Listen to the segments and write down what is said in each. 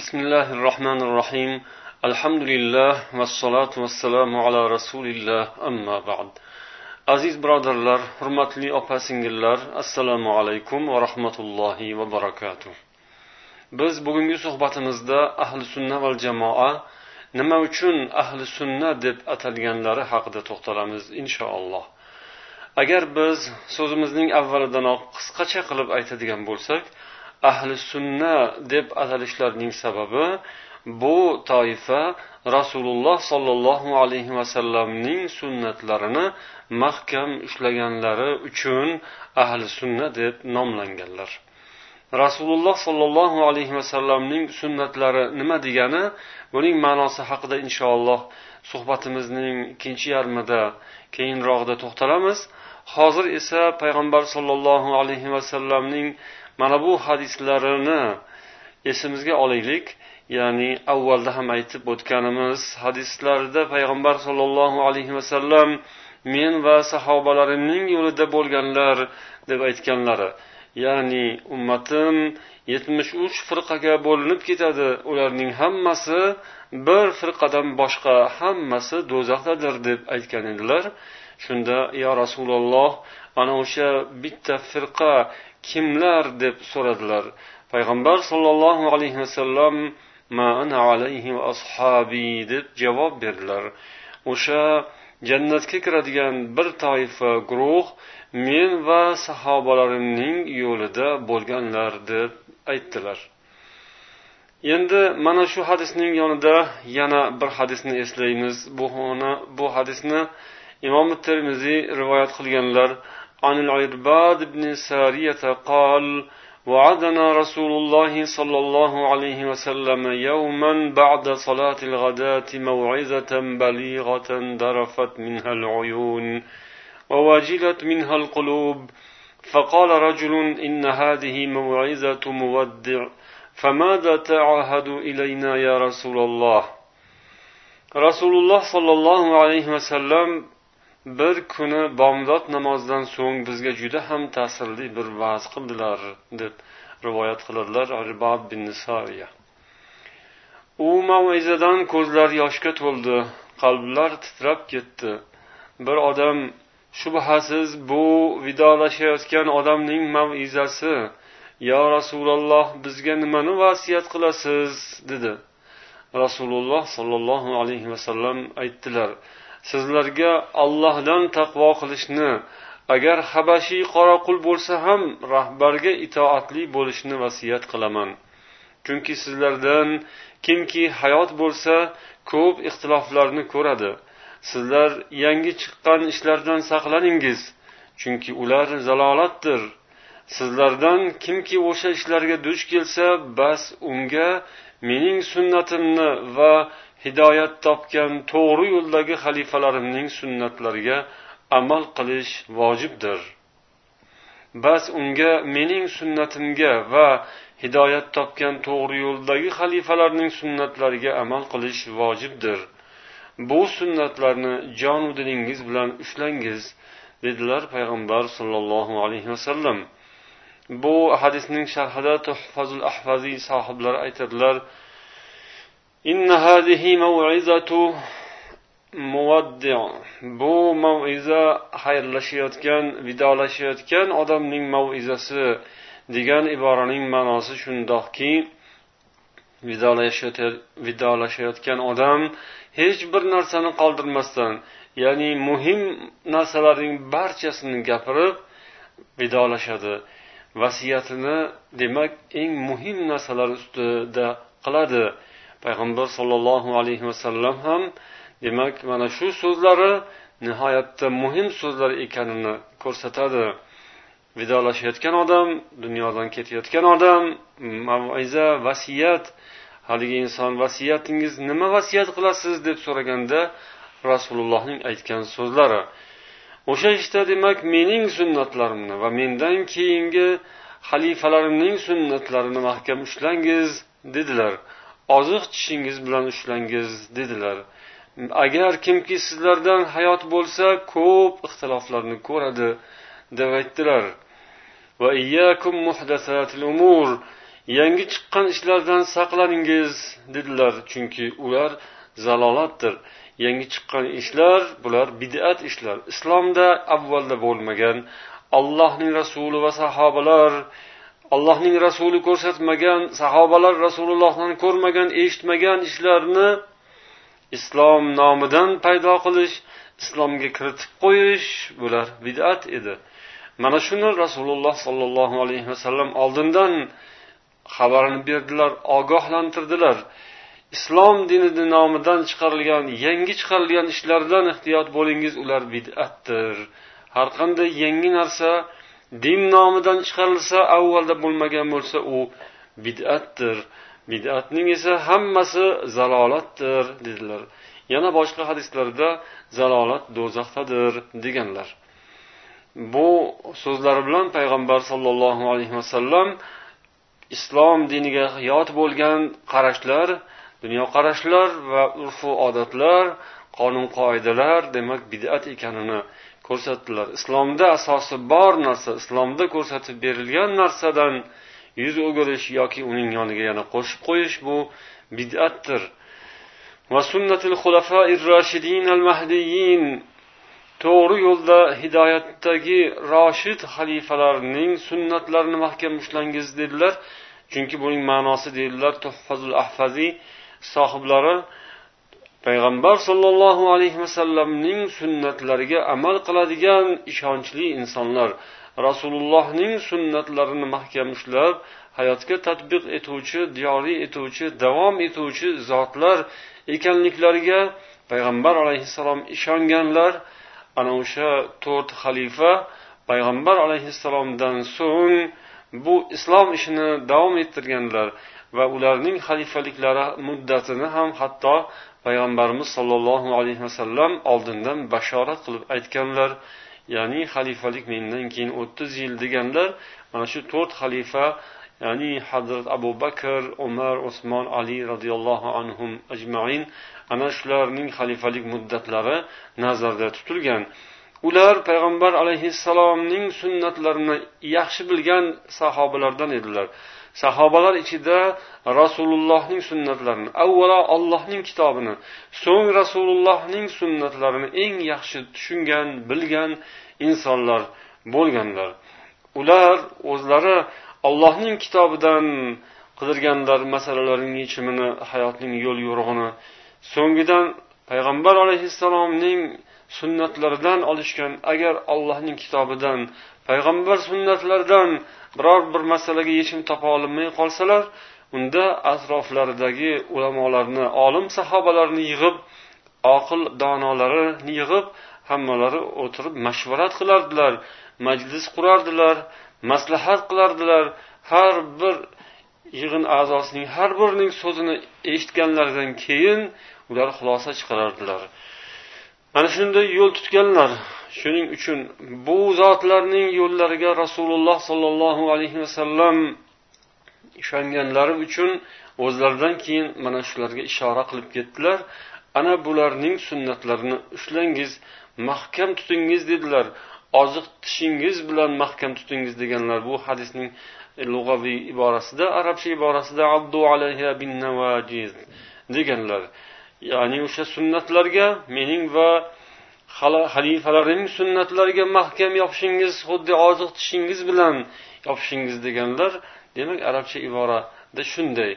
بسم الله الرحمن الرحيم الحمد لله والصلاة والسلام على رسول الله أما بعد aziz birodarlar hurmatli opa singillar assalomu alaykum va rahmatullohi va barakatuh biz bugungi suhbatimizda ahli sunna val jamoa nima uchun ahli sunna deb atalganlari haqida to'xtalamiz inshaalloh agar biz so'zimizning avvalidanoq qisqacha qilib aytadigan bo'lsak ahli sunna deb atalishlarining sababi bu toifa rasululloh sollallohu alayhi vasallamning sunnatlarini mahkam ushlaganlari uchun ahli sunna deb nomlanganlar. Rasululloh sollallohu alayhi vasallamning sunnatlari nima degani buning ma'nosi haqida inshaalloh suhbatimizning ikkinchi yarmida keyinrog'ida to'xtalamiz. Hozir esa payg'ambar sollallohu alayhi vasallamning mana bu hadislarini esimizga olaylik. Ya'ni avvalda ham aytib o'tganimiz hadislarda payg'ambar sollallohu alayhi vasallam men va sahobalarimning yo'lida bo'lganlar deb aytganlari. Ya'ni ummatim yetmish uch firqaga bo'linib ketadi. Ularning hammasi bir firqadan boshqa hammasi do'zaxdadir deb aytgan edilar. Shunda yo rasululloh ana o'sha bitta firqa kimlar deb so'radilar? Payg'ambar sollallohu alayhi vasallam ma ana alayhi va ashabi deb javob berdilar. O'sha jannatga kiradigan bir toifa guruh men va sahobalarimning yo'lida bo'lganlar deb aytdilar. Endi mana shu hadisning yonida yana bir hadisni eslaymiz. Bu bu hadisni imom termiziy rivoyat qilganlar عن العرباد بن سارية قال وعدنا رسول الله صلى الله عليه وسلم يوما بعد صلاة الغداة موعظة بليغة ذرفت منها العيون وواجلت منها القلوب. فقال رجل إن هذه موعظة مودع فماذا تعهد إلينا يا رسول الله؟ رسول الله صلى الله عليه وسلم bir kuni bomdod namozidan so'ng bizga juda ham ta'sirli bir va'z qildilar deb rivoyat qiladilar ribab bin sariya u mavizadan ko'zlar yoshga to'ldi qalblar titrab ketdi. Bir odam shubhasiz bu vidolashayotgan odamning mavizasi. Yo rasululloh bizga nimani vasiyat qilasiz? dedi. Rasululloh sollallohu alayhi vasallam aytdilar sizlarga ollohdan taqvo qilishni agar habashiy qoraqul bo'lsa ham rahbarga itoatli bo'lishni vasiyat qilaman. Chunki sizlardan kimki hayot bo'lsa ko'p ixtiloflarni ko'radi. Sizlar yangi chiqqan ishlardan saqlaningiz chunki ular zalolatdir. Sizlardan kimki o'sha ishlarga duch kelsa bas unga mening sunnatimni va hidoyat topgan to'g'ri yo'ldagi xalifalarimning sunnatlariga amal qilish vojibdir. Bas unga mening sunnatimga va hidoyat topgan to'g'ri yo'ldagi xalifalarning sunnatlariga amal qilish vojibdir. Bu sunnatlarni jonu dilingiz bilan ushlangiz dedilar payg'ambar sollallohu alayhi vasallam. Bu hadisning sharhida tuhfazul ahfaziy sohiblari aytadilar إن هذه موعظة muvoddi bu maviza xayrlashayotgan vidolashayotgan odamning mavizasi degan iboraning ma'nosi shundoqki vidolashayotgan odam hech bir narsani qoldirmasdan ya'ni muhim narsalarning barchasini gapirib vidolashadi vasiyatini demak eng muhim narsalar ustida qiladi payg'ambar sollallohu alayhi vasallam ham demak mana shu so'zlari nihoyatda muhim so'zlar ekanini ko'rsatadi. Vidolashayotgan odam dunyodan ketayotgan odam maviza vasiyat haligi inson vasiyatingiz nima vasiyat qilasiz deb so'raganda rasulullohning aytgan so'zlari. O'sha ishda demak mening sunnatlarimni va mendan keyingi xalifalarimning sunnatlarini mahkam ushlangiz dedilar. Oziq tishingiz bilan ushlangiz dedilar. Agar kimki sizlardan hayot bo'lsa ko'p ixtiloflarni ko'radi deb aytdilar. Va iyyakum muhdasatil umur yangi chiqqan ishlardan saqlaningiz dedilar. Chunki ular zalolatdir. Yangi chiqqan ishlar bular bid'at ishlar. Islomda avvalda bo'lmagan allohning rasuli va sahobalar allohning rasuli ko'rsatmagan sahobalar rasulullohdan ko'rmagan eshitmagan ishlarni islom nomidan paydo qilish islomga kiritib qo'yish bular bid'at edi. Mana shuni rasululloh sollallohu alayhi vasallam oldindan xabarini berdilar ogohlantirdilar. Islom dinini nomidan chiqarilgan yangi chiqarilgan ishlardan ehtiyot bo'lingiz ular bid'atdir. Har qanday yangi narsa din nomidan chiqarilsa avvalda bo'lmagan bo'lsa u bid'atdir. Bid'atning esa hammasi zalolatdir dedilar. Yana boshqa hadislarda zalolat do'zaxdadir deganlar. Bu so'zlari bilan payg'ambar sollallohu alayhi vasallam islom diniga hayot bo'lgan qarashlar dunyoqarashlar va urfu odatlar qonun qoidalar demak bid'at ekanini ko'rsatdilar. Islomda asosi bor narsa islomda ko'rsatib berilgan narsadan yuz o'girish yoki uning yoniga yana qo'shib qo'yish bu bid'atdir. Va sunnatil xulafair al mahdiyin to'g'ri yo'lda hidoyatdagi roshid xalifalarning sunnatlarini mahkam ushlangiz dedilar. Chunki buning ma'nosi deydilar tuhfazul ahfaziy sohiblari payg'ambar sollallohu alayhi vasallamning sunnatlariga amal qiladigan ishonchli insonlar rasulullohning sunnatlarini mahkam ushlab hayotga tadbiq etuvchi diyoriy etuvchi davom etuvchi zotlar ekanliklariga payg'ambar alayhissalom ishonganlar. Ana o'sha to'rt xalifa payg'ambar alayhissalomdan so'ng bu islom ishini davom ettirganlar va ularning xalifaliklari muddatini ham hatto payg'ambarimiz sollallohu alayhi vasallam oldindan bashorat qilib aytganlar ya'ni xalifalik mendan keyin o'ttiz yil deganlar mana shu to'rt xalifa ya'ni hazrat abu bakr umar usmon ali roziyallohu anhum ajmain ana shularning xalifalik muddatlari nazarda tutilgan. Ular payg'ambar alayhissalomning sunnatlarini yaxshi bilgan sahobalardan edilar. Sahobalar ichida rasulullohning sunnatlarini avvalo allohning kitobini so'ng rasulullohning sunnatlarini eng yaxshi tushungan bilgan insonlar bo'lganlar. Ular o'zlari allohning kitobidan qidirganlar masalalarning yechimini hayotning yo'l yo'rig'ini so'ngidan payg'ambar alayhissalomning sunnatlaridan olishgan. Agar allohning kitobidan payg'ambar sunnatlaridan biror bir masalaga yechim topa olmay qolsalar unda atroflaridagi ulamolarni olim sahobalarni yig'ib oqil donolarini yig'ib hammalari o'tirib mashvarat qilardilar majlis qurardilar maslahat qilardilar. Har bir yig'in a'zosining har birining so'zini eshitganlaridan keyin ular xulosa chiqarardilar. Ana shunday yo'l tutganlar shuning uchun bu zotlarning yo'llariga rasululloh sollallohu alayhi vasallam ishonganlari uchun o'zlaridan keyin mana shularga ishora qilib ketdilar. Ana bularning sunnatlarini ushlangiz mahkam tutingiz dedilar. Oziq tishingiz bilan mahkam tutingiz deganlar bu hadisning lug'aviy iborasida arabcha iborasida abdu alayha bin navajiz deganlar. Ya'ni o'sha sunnatlarga mening va xalifalarimning sunnatlariga mahkam yopishingiz xuddi oziq tishingiz bilan yopishingiz deganlar demak arabcha iborada shunday.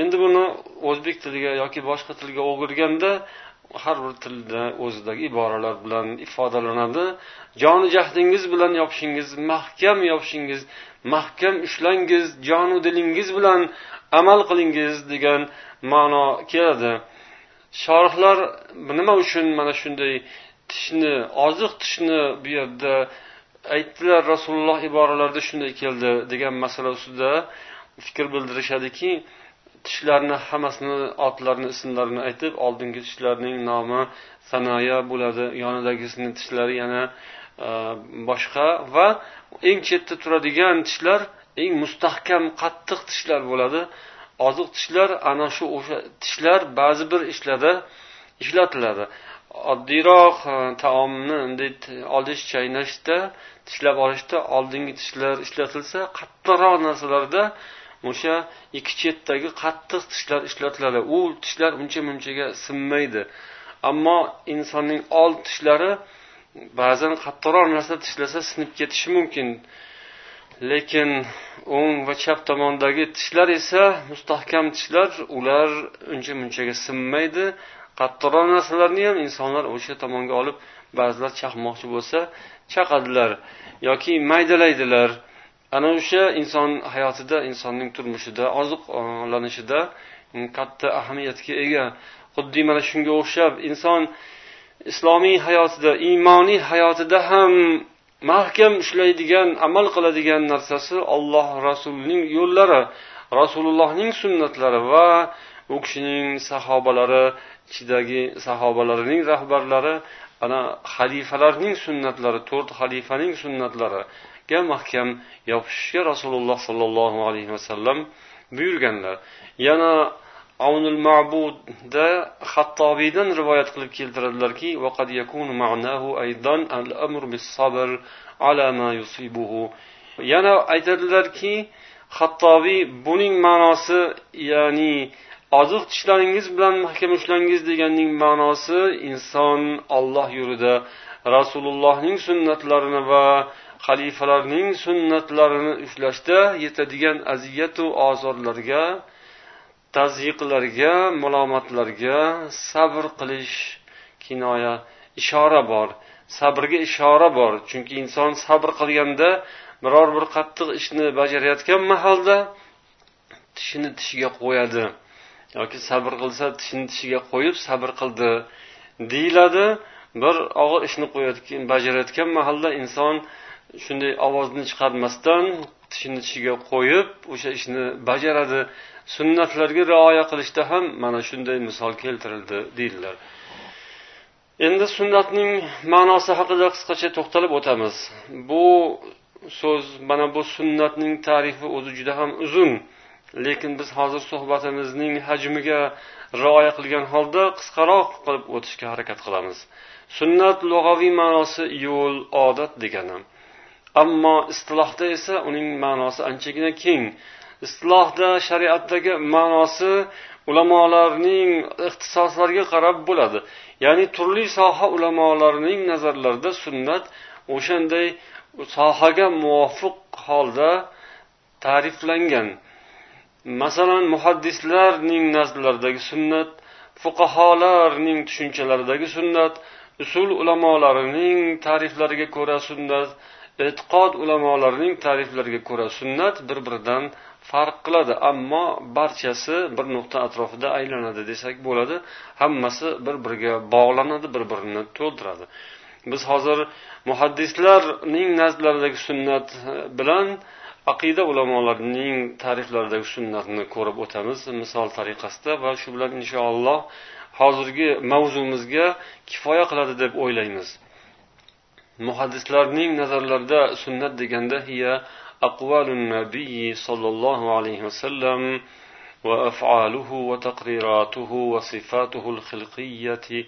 Endi buni o'zbek tiliga yoki boshqa tilga o'girganda har bir tilda o'zidagi iboralar bilan ifodalanadi. Jonu jahdingiz bilan yopishingiz mahkam yopishingiz mahkam ushlangiz jonu dilingiz bilan amal qilingiz degan ma'no keladi. Shorihlar nima uchun mana shunday tishni oziq tishni bu yerda aytdilar rasululloh iboralarida shunday keldi degan masala ustida fikr bildirishadiki tishlarni hammasini otlarni ismlarini aytib oldingi tishlarning nomi sanoya bo'ladi. Yonidagisini tishlari yana e, boshqa va eng chetda turadigan tishlar eng mustahkam qattiq tishlar bo'ladi. Oziq tishlar ana shu o'sha tishlar ba'zi bir ishlarda ishlatiladi. Oddiyroq e, taomni bunday olish chaynashda tishlab olishda oldingi tishlar ishlatilsa qattiqroq narsalarda o'sha ikki chetdagi qattiq tishlar ishlatiladi. U tishlar uncha munchaga sinmaydi. Ammo insonning old tishlari ba'zan qattiqroq narsa tishlasa sinib ketishi mumkin. Lekin o'ng va chap tomondagi tishlar esa mustahkam tishlar. Ular uncha munchaga sinmaydi. Qattiqroq narsalarni ham insonlar o'sha tomonga olib ba'zilar chaqmoqchi bo'lsa chaqadilar yoki maydalaydilar. Ana o'sha inson hayotida insonning turmushida oziqlanishida katta ahamiyatga ega. Xuddi mana shunga o'xshab inson islomiy hayotida iymoniy hayotida ham mahkam ushlaydigan amal qiladigan narsasi olloh rasulining yo'llari rasulullohning sunnatlari va u kishining sahobalari ichidagi sahobalarining rahbarlari ana xalifalarning sunnatlari to'rt xalifaning sunnatlariga mahkam yopishishga rasululloh sollallohu alayhi vasallam buyurganlar. Yana avnul ma'budda hattobiydan rivoyat qilib keltiradilarki yana aytadilarki hattobiy buning ma'nosi ya'ni oziq tishlaringiz bilan mahkam ushlangiz deganning ma'nosi inson olloh yo'lida rasulullohning sunnatlarini va xalifalarning sunnatlarini ushlashda yetadigan aziyatu ozorlarga tazyiqlarga malomatlarga sabr qilish kinoya ishora bor. Sabrga ishora bor. Chunki inson sabr qilganda biror bir qattiq ishni bajarayotgan mahalda tishini tishiga qo'yadi. Yoki sabr qilsa tishini tishiga qo'yib sabr qildi deyiladi. Bir og'ir ishni qo'yayotgan bajarayotgan mahalda inson shunday ovozni chiqarmasdan tishini tishiga qo'yib o'sha ishni bajaradi. Sunnatlarga rioya qilishda ham mana shunday misol keltirildi deydilar. Endi sunnatning ma'nosi haqida qisqacha to'xtalib o'tamiz. Bu so'z mana bu sunnatning tarifi o'zi juda ham uzun. Lekin biz hozir suhbatimizning hajmiga rioya qilgan holda qisqaroq qilib o'tishga harakat qilamiz. Sunnat lug'aviy ma'nosi yo'l odat degani. Ammo istilohda esa uning ma'nosi anchagina keng. Istilohda shariatdagi ma'nosi ulamolarning ixtisoslariga qarab bo'ladi. Ya'ni turli soha ulamolarining nazarlarida sunnat o'shanday sohaga muvofiq holda ta'riflangan. Masalan muhaddislarning nazdlaridagi sunnat fuqaholarning tushunchalaridagi sunnat usul ulamolarining ta'riflariga ko'ra sunnat e'tiqod ulamolarining ta'riflariga ko'ra sunnat bir biridan farq qiladi ammo barchasi bir nuqta atrofida aylanadi desak bo'ladi. Hammasi bir biriga bog'lanadi bir birini to'ldiradi. Biz hozir muhaddislarning nazdlaridagi sunnat bilan aqida ulamolarining ta'riflaridagi sunnatni ko'rib o'tamiz. Misol tariqasida va shu bilan inshaalloh hozirgi mavzumizga kifoya qiladi deb o'ylaymiz. Muhaddislarning nazarlarida sunnat deganda hiya أقوال النبي صلى الله عليه وسلم وأفعاله وتقريراته وصفاته الخلقية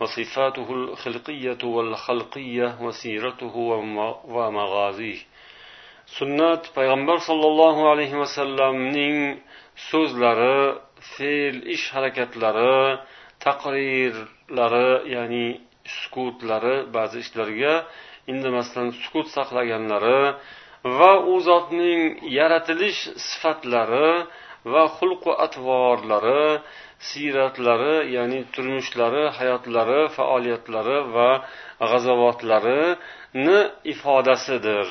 وصفاته الخلقية والخلقية وسيرته ومغازيه sunnat payg'ambar sollallohu alayhi vasallamning so'zlari fe'l ish harakatlari taqrirlari ya'ni sukutlari ba'zi ishlarga indamasdan sukut saqlaganlari va u zotning yaratilish sifatlari va xulqu atvorlari siyratlari ya'ni turmushlari hayotlari faoliyatlari va g'azavotlarini ifodasidir.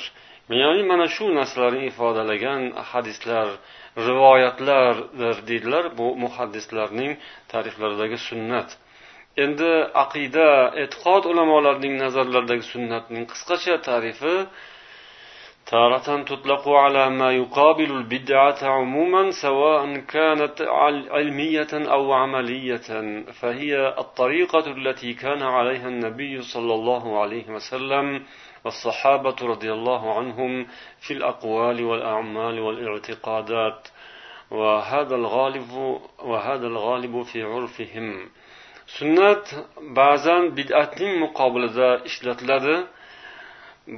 Ya'ni mana shu narsalarni ifodalagan hadislar rivoyatlardir deydilar bu muhaddislarning tariflaridagi sunnat. Endi aqida e'tiqod ulamolarining nazarlaridagi sunnatning qisqacha tarifi تارة تطلق على ما يقابل البدعة عموما سواء كانت علمية أو عملية فهي الطريقة التي كان عليها النبي صلى الله عليه وسلم والصحابة رضي الله عنهم في الأقوال والأعمال والاعتقادات وهذا الغالب وهذا الغالب في عرفهم sunnat ba'zan bid'atning muqobilida ishlatiladi.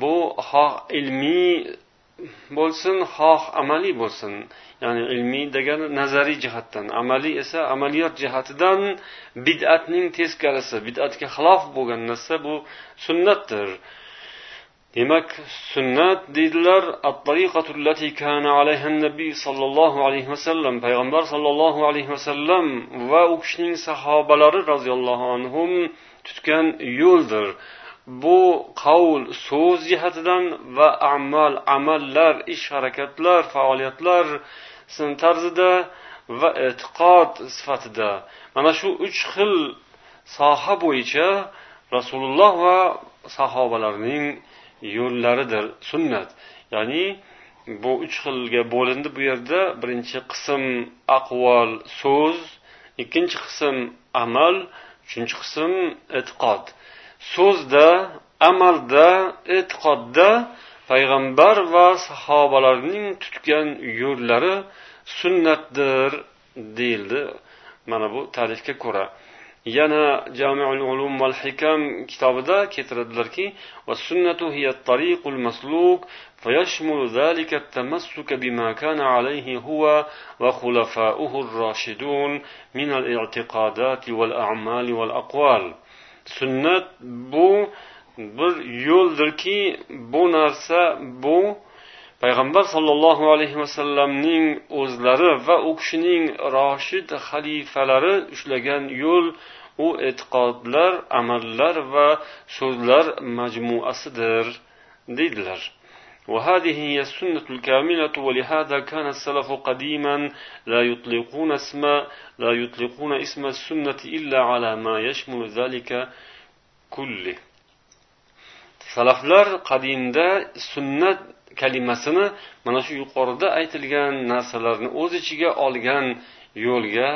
Bu xoh ilmiy bo'lsin xoh amaliy bo'lsin. Ya'ni ilmiy degani nazariy jihatdan amaliy esa amaliyot jihatidan bid'atning teskarisi bid'atga xilof bo'lgan narsa bu sunnatdir. Demak sunnat deydilar nabiy sollallohu alayhi vasallam payg'ambar sollallohu alayhi vasallam va u kishining sahobalari roziyallohu anhu tutgan yo'ldir. Bu qavl so'z jihatidan va amal amallar ish harakatlar faoliyatlar tarzida va e'tiqod sifatida. Mana shu uch xil soha bo'yicha rasululloh va sahobalarning yo'llaridir. Sunnat. Ya'ni bu uch xilga bo'lindi bu yerda. Birinchi qism aqvol so'z. Ikkinchi qism amal. Uchinchi qism e'tiqod. So'zda amalda e'tiqodda payg'ambar va sahobalarning tutgan yo'llari sunnatdir deyildi mana bu ta'rifga ko'ra. yana jamiul ulum val hikam kitobida keltiradilarki والسنة هي الطريق المسلوك فيشمل ذلك التمسك بما كان عليه هو وخلفاؤه الراشدون من الاعتقادات والأعمال والأقوال sunnat bu bir yo'ldirki bu narsa bu payg'ambar sollallohu alayhi vasallamning o'zlari va u kishining roshid xalifalari ushlagan yo'l u e'tiqodlar amallar va so'zlar majmuasidir deydilar وهذه هي السنة الكاملة ولهذا كان السلف قديما لا يطلقون اسم لا يطلقون اسم السنة إلا على ما يشمل ذلك كله salaflar qadimda sunnat kalimasini mana shu yuqorida aytilgan narsalarni o'z ichiga olgan yo'lga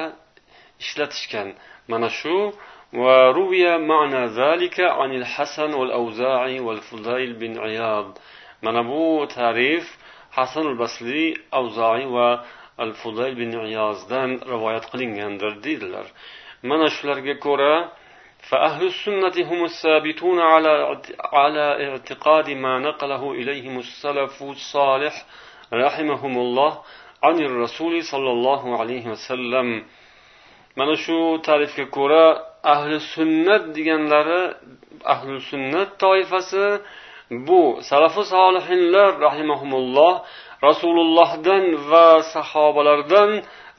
ishlatishgan. Mana shu. وروي معنى ذلك عن الحسن والأوزاعي والفضيل بن عياض tarif hasan al basliy avzoiy va al fudayl bin iyozdan rivoyat qilingandir deydilar. Mana shularga ko'ra فأهل السنة هم الثابتون على على اعتقاد ما نقله إليهم السلف الصالح رحمهم الله عن الرسول صلى الله عليه وسلم mana shu tarifga ko'ra ahli sunnat deganlari ahli sunnat toifasi bu salafi solihinlar rahimahumulloh rasulullohdan va sahobalardan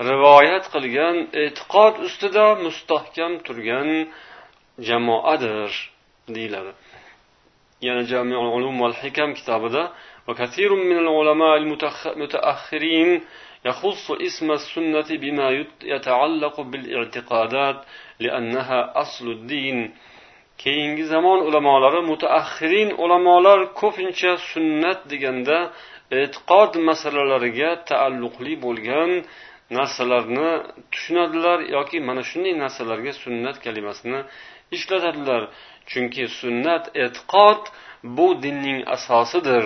rivoyat qilgan e'tiqod ustida mustahkam turgan jamoadir deyiladi yana jamiul ulum val hikam kitobida وكثير من العلماء المتأخرين يخص اسم السنة بما يتعلق بالاعتقادات لأنها أصل الدين keyingi zamon ulamolari mutaaxirin ulamolar ko'pincha sunnat deganda e'tiqod masalalariga taalluqli bo'lgan narsalarni tushunadilar yoki mana shunday narsalarga sunnat kalimasini ishlatadilar chunki sunnat e'tiqod bu dinning asosidir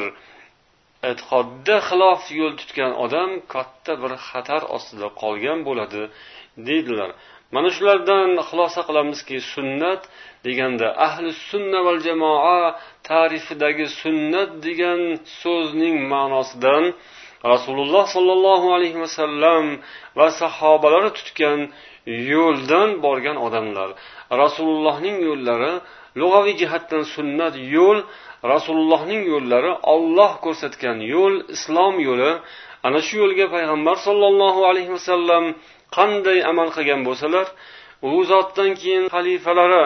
E'tiqodda xilof yo'l tutgan odam katta bir xatar ostida qolgan bo'ladi deydilar. Mana shulardan xulosa qilamizki sunnat deganda ahli sunna val jamoa tarifidagi sunnat degan so'zning ma'nosidan rasululloh sollallohu alayhi vasallam va sahobalari tutgan yo'ldan borgan odamlar. Rasulullohning yo'llari lug'aviy jihatdan sunnat yo'l rasulullohning yo'llari olloh ko'rsatgan yo'l islom yo'li. Ana shu yo'lga payg'ambar sollallohu alayhi vasallam qanday amal qilgan bo'lsalar u zotdan keyin xalifalari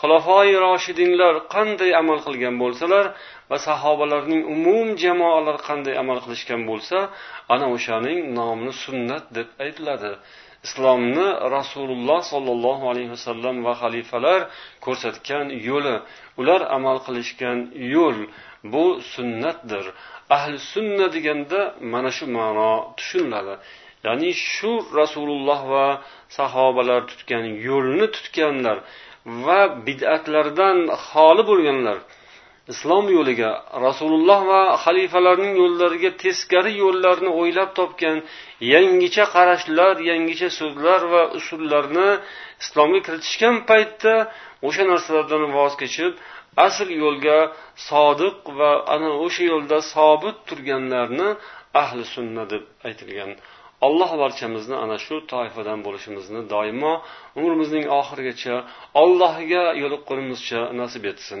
xulofoi roshidinlar qanday amal qilgan bo'lsalar va sahobalarning umum jamoalar qanday amal qilishgan bo'lsa ana o'shaning nomini sunnat deb aytiladi. Islomni rasululloh sollallohu alayhi vasallam va xalifalar ko'rsatgan yo'li ular amal qilishgan yo'l bu sunnatdir. Ahli sunna deganda mana shu ma'no tushuniladi. Ya'ni shu rasululloh va sahobalar tutgan yo'lni tutganlar va bid'atlardan xoli bo'lganlar islom yo'liga rasululloh va xalifalarning yo'llariga teskari yo'llarni o'ylab topgan yangicha qarashlar yangicha so'zlar va usullarni islomga kiritishgan paytda o'sha narsalardan voz kechib asl yo'lga sodiq va ana o'sha yo'lda sobit turganlarni ahli sunna deb aytilgan. Alloh barchamizni ana shu toifadan bo'lishimizni doimo umrimizning oxirigacha allohga yo'liqqunimizcha nasib etsin.